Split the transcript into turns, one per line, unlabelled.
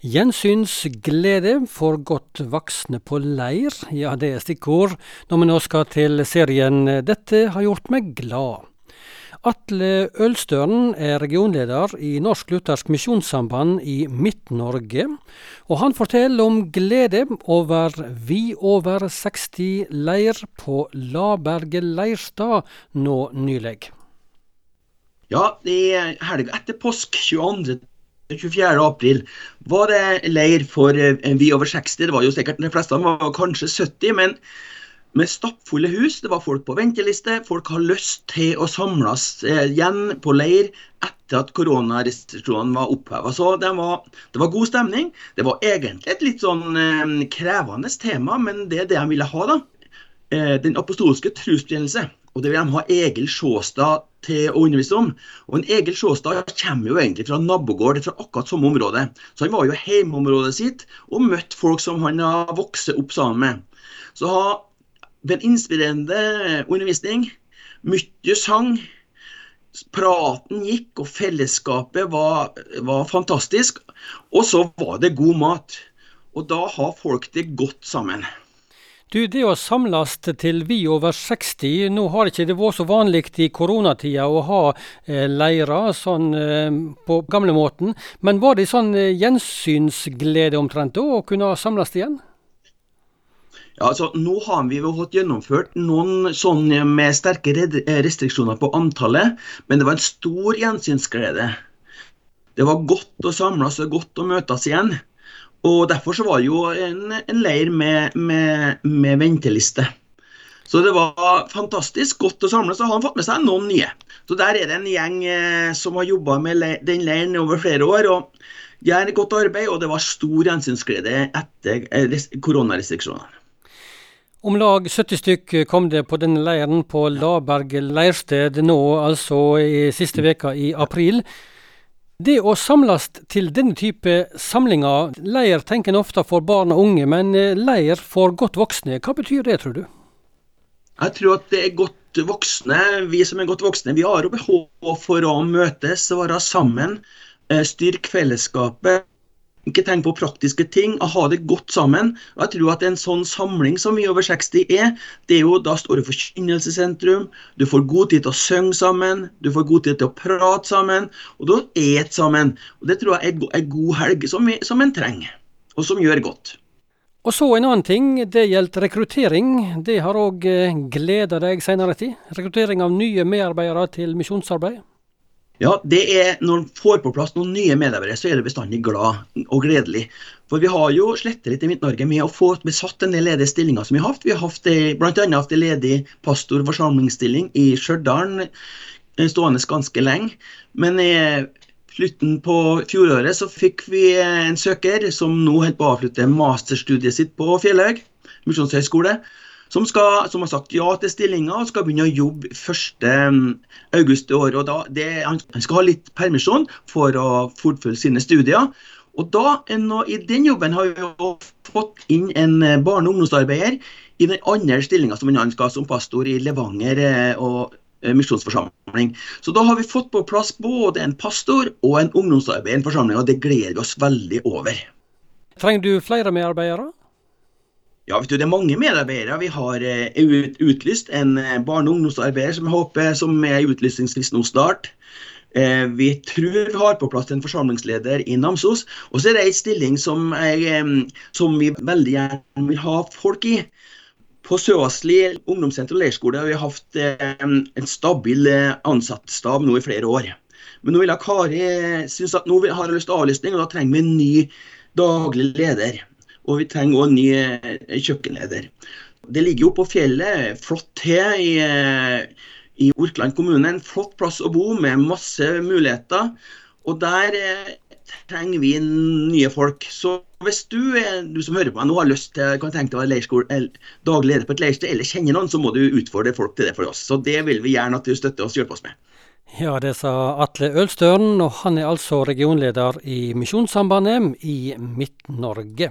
Gjensynsglede for godt voksne på leir, ja det er stikkord når vi nå skal til serien Dette har gjort meg glad. Atle Ølstøren er regionleder i Norsk Luthersk Misjonssamband i Midt-Norge, og han forteller om glede over Vi over 60 leir på Laberget leirstad nå nylig.
Ja, det er helga etter påsk, 22. 24. april var det leir for eh, vi over 60. Det var jo sikkert de fleste var kanskje 70, men med stappfulle hus. Det var folk på venteliste. Folk har lyst til å samles eh, igjen på leir etter at koronarestriksjonene var oppheva. Så det var, det var, god stemning. Det var egentlig et litt sånn eh, krevende tema, men det er det de ville ha, da. Den apostolske trosbekjennelse. Og det vil de ha Egil Sjåstad til å undervise om. Og en Egil Sjåstad kommer jo egentlig fra nabogård fra akkurat samme område. Så han var jo hjemmeområdet sitt og møtte folk som han har vokst opp sammen med. Så ha en inspirerende undervisning. Mye sang. Praten gikk, og fellesskapet var, var fantastisk. Og så var det god mat. Og da har folk det godt sammen.
Du, det å samles til vi over 60, nå har ikke det vært så vanlig i koronatida å ha eh, leirer sånn eh, på gamlemåten. Men var det sånn eh, gjensynsglede omtrent da, å kunne samles igjen?
Ja, altså, Nå har vi jo fått gjennomført noen sånn med sterke restriksjoner på antallet, men det var en stor gjensynsglede. Det var godt å samles og godt å møtes igjen. Og Derfor så var det jo en, en leir med, med, med, venteliste. Så det var fantastisk godt å samles, og han har fått med seg noen nye. Så Der er det en gjeng eh, som har jobba med le den leiren over flere år. og De Gjør godt arbeid, og det var stor gjensynsglede etter eh, koronarestriksjonene.
Om lag 70 stykk kom det på denne leiren på Laberg leirsted nå, altså i siste veka i april. Det å samles til denne type samlinger, leir tenker en ofte for barn og unge, men eh, leir for godt voksne, hva betyr det, tror du?
Jeg tror at det er godt voksne, vi som er godt voksne, vi har behov for å møtes, og være sammen, eh, styrke fellesskapet ikke tenke på praktiske ting, og ha det godt sammen. Og jeg tror at en sånn samling som vi over 60 er, det er jo da står det forkynnelsessentrum. Du får god tid til å synge sammen, du får god tid til å prate sammen, og da et sammen. Og Det tror jeg er en god helg som, vi, som en trenger, og som gjør godt.
Og så en annen ting, det gjelder rekruttering. Det har òg eh, gleda deg seinere tid? Rekruttering av nye medarbeidere til misjonsarbeid?
Ja, det er Når en får på plass noen nye medarbeidere, så er det bestandig glad og gledelig. For vi har jo slettet litt i Midt-Norge med å få besatt en ledige stillinger som vi har hatt. Vi har hatt bl.a. hatt en ledig pastorforsamlingsstilling i Stjørdal eh, stående ganske lenge. Men i slutten på fjoråret så fikk vi en søker som nå holder på å avslutte masterstudiet sitt på Fjellhaug misjonshøgskole som, skal, som, har sagt ja til stillinga og skal begynne å jobbe 1.8 i år. og da, det, Han skal ha litt permisjon for å fortfølge sine studier. Og da, I den jobben har vi fått inn en barne- og ungdomsarbeider i den andre stillinga som han skal som pastor i Levanger eh, og eh, misjonsforsamling. Så da har vi fått på plass både en pastor og en ungdomsarbeider i en forsamling, og det gleder vi oss veldig over.
Trenger du flere medarbeidere?
Ja, vet du, Det er mange medarbeidere. Vi har ut, utlyst en uh, barne- og ungdomsarbeider som jeg håper som er utlysningsfrist nå snart. Eh, vi tror vi har på plass en forsamlingsleder i Namsos. Og så er det en stilling som, jeg, um, som, vi veldig gjerne vil ha folk i. På Søasli ungdomssenter og leirskole har vi hatt eh, en stabil ansattstab nå i flere år. Men nå vil jeg Kari synes at nå har jeg lyst til avlysning, og da trenger vi en ny daglig leder. Og vi trenger òg ny eh, kjøkkenleder. Det ligger jo på fjellet, flott til i, eh, i Orkland kommune. En flott plass å bo med masse muligheter. Og der eh, trenger vi nye folk. Så hvis du, du som hører på meg nå har lyst til kan tenke deg å være daglig leder på et leirsted, eller kjenner noen, så må du utfordre folk til det for oss. Så det vil vi gjerne at du støtter oss og hjelper oss med.
Ja, det sa Atle Ølstøren, og han er altså regionleder i Misjonssambandet i Midt-Norge.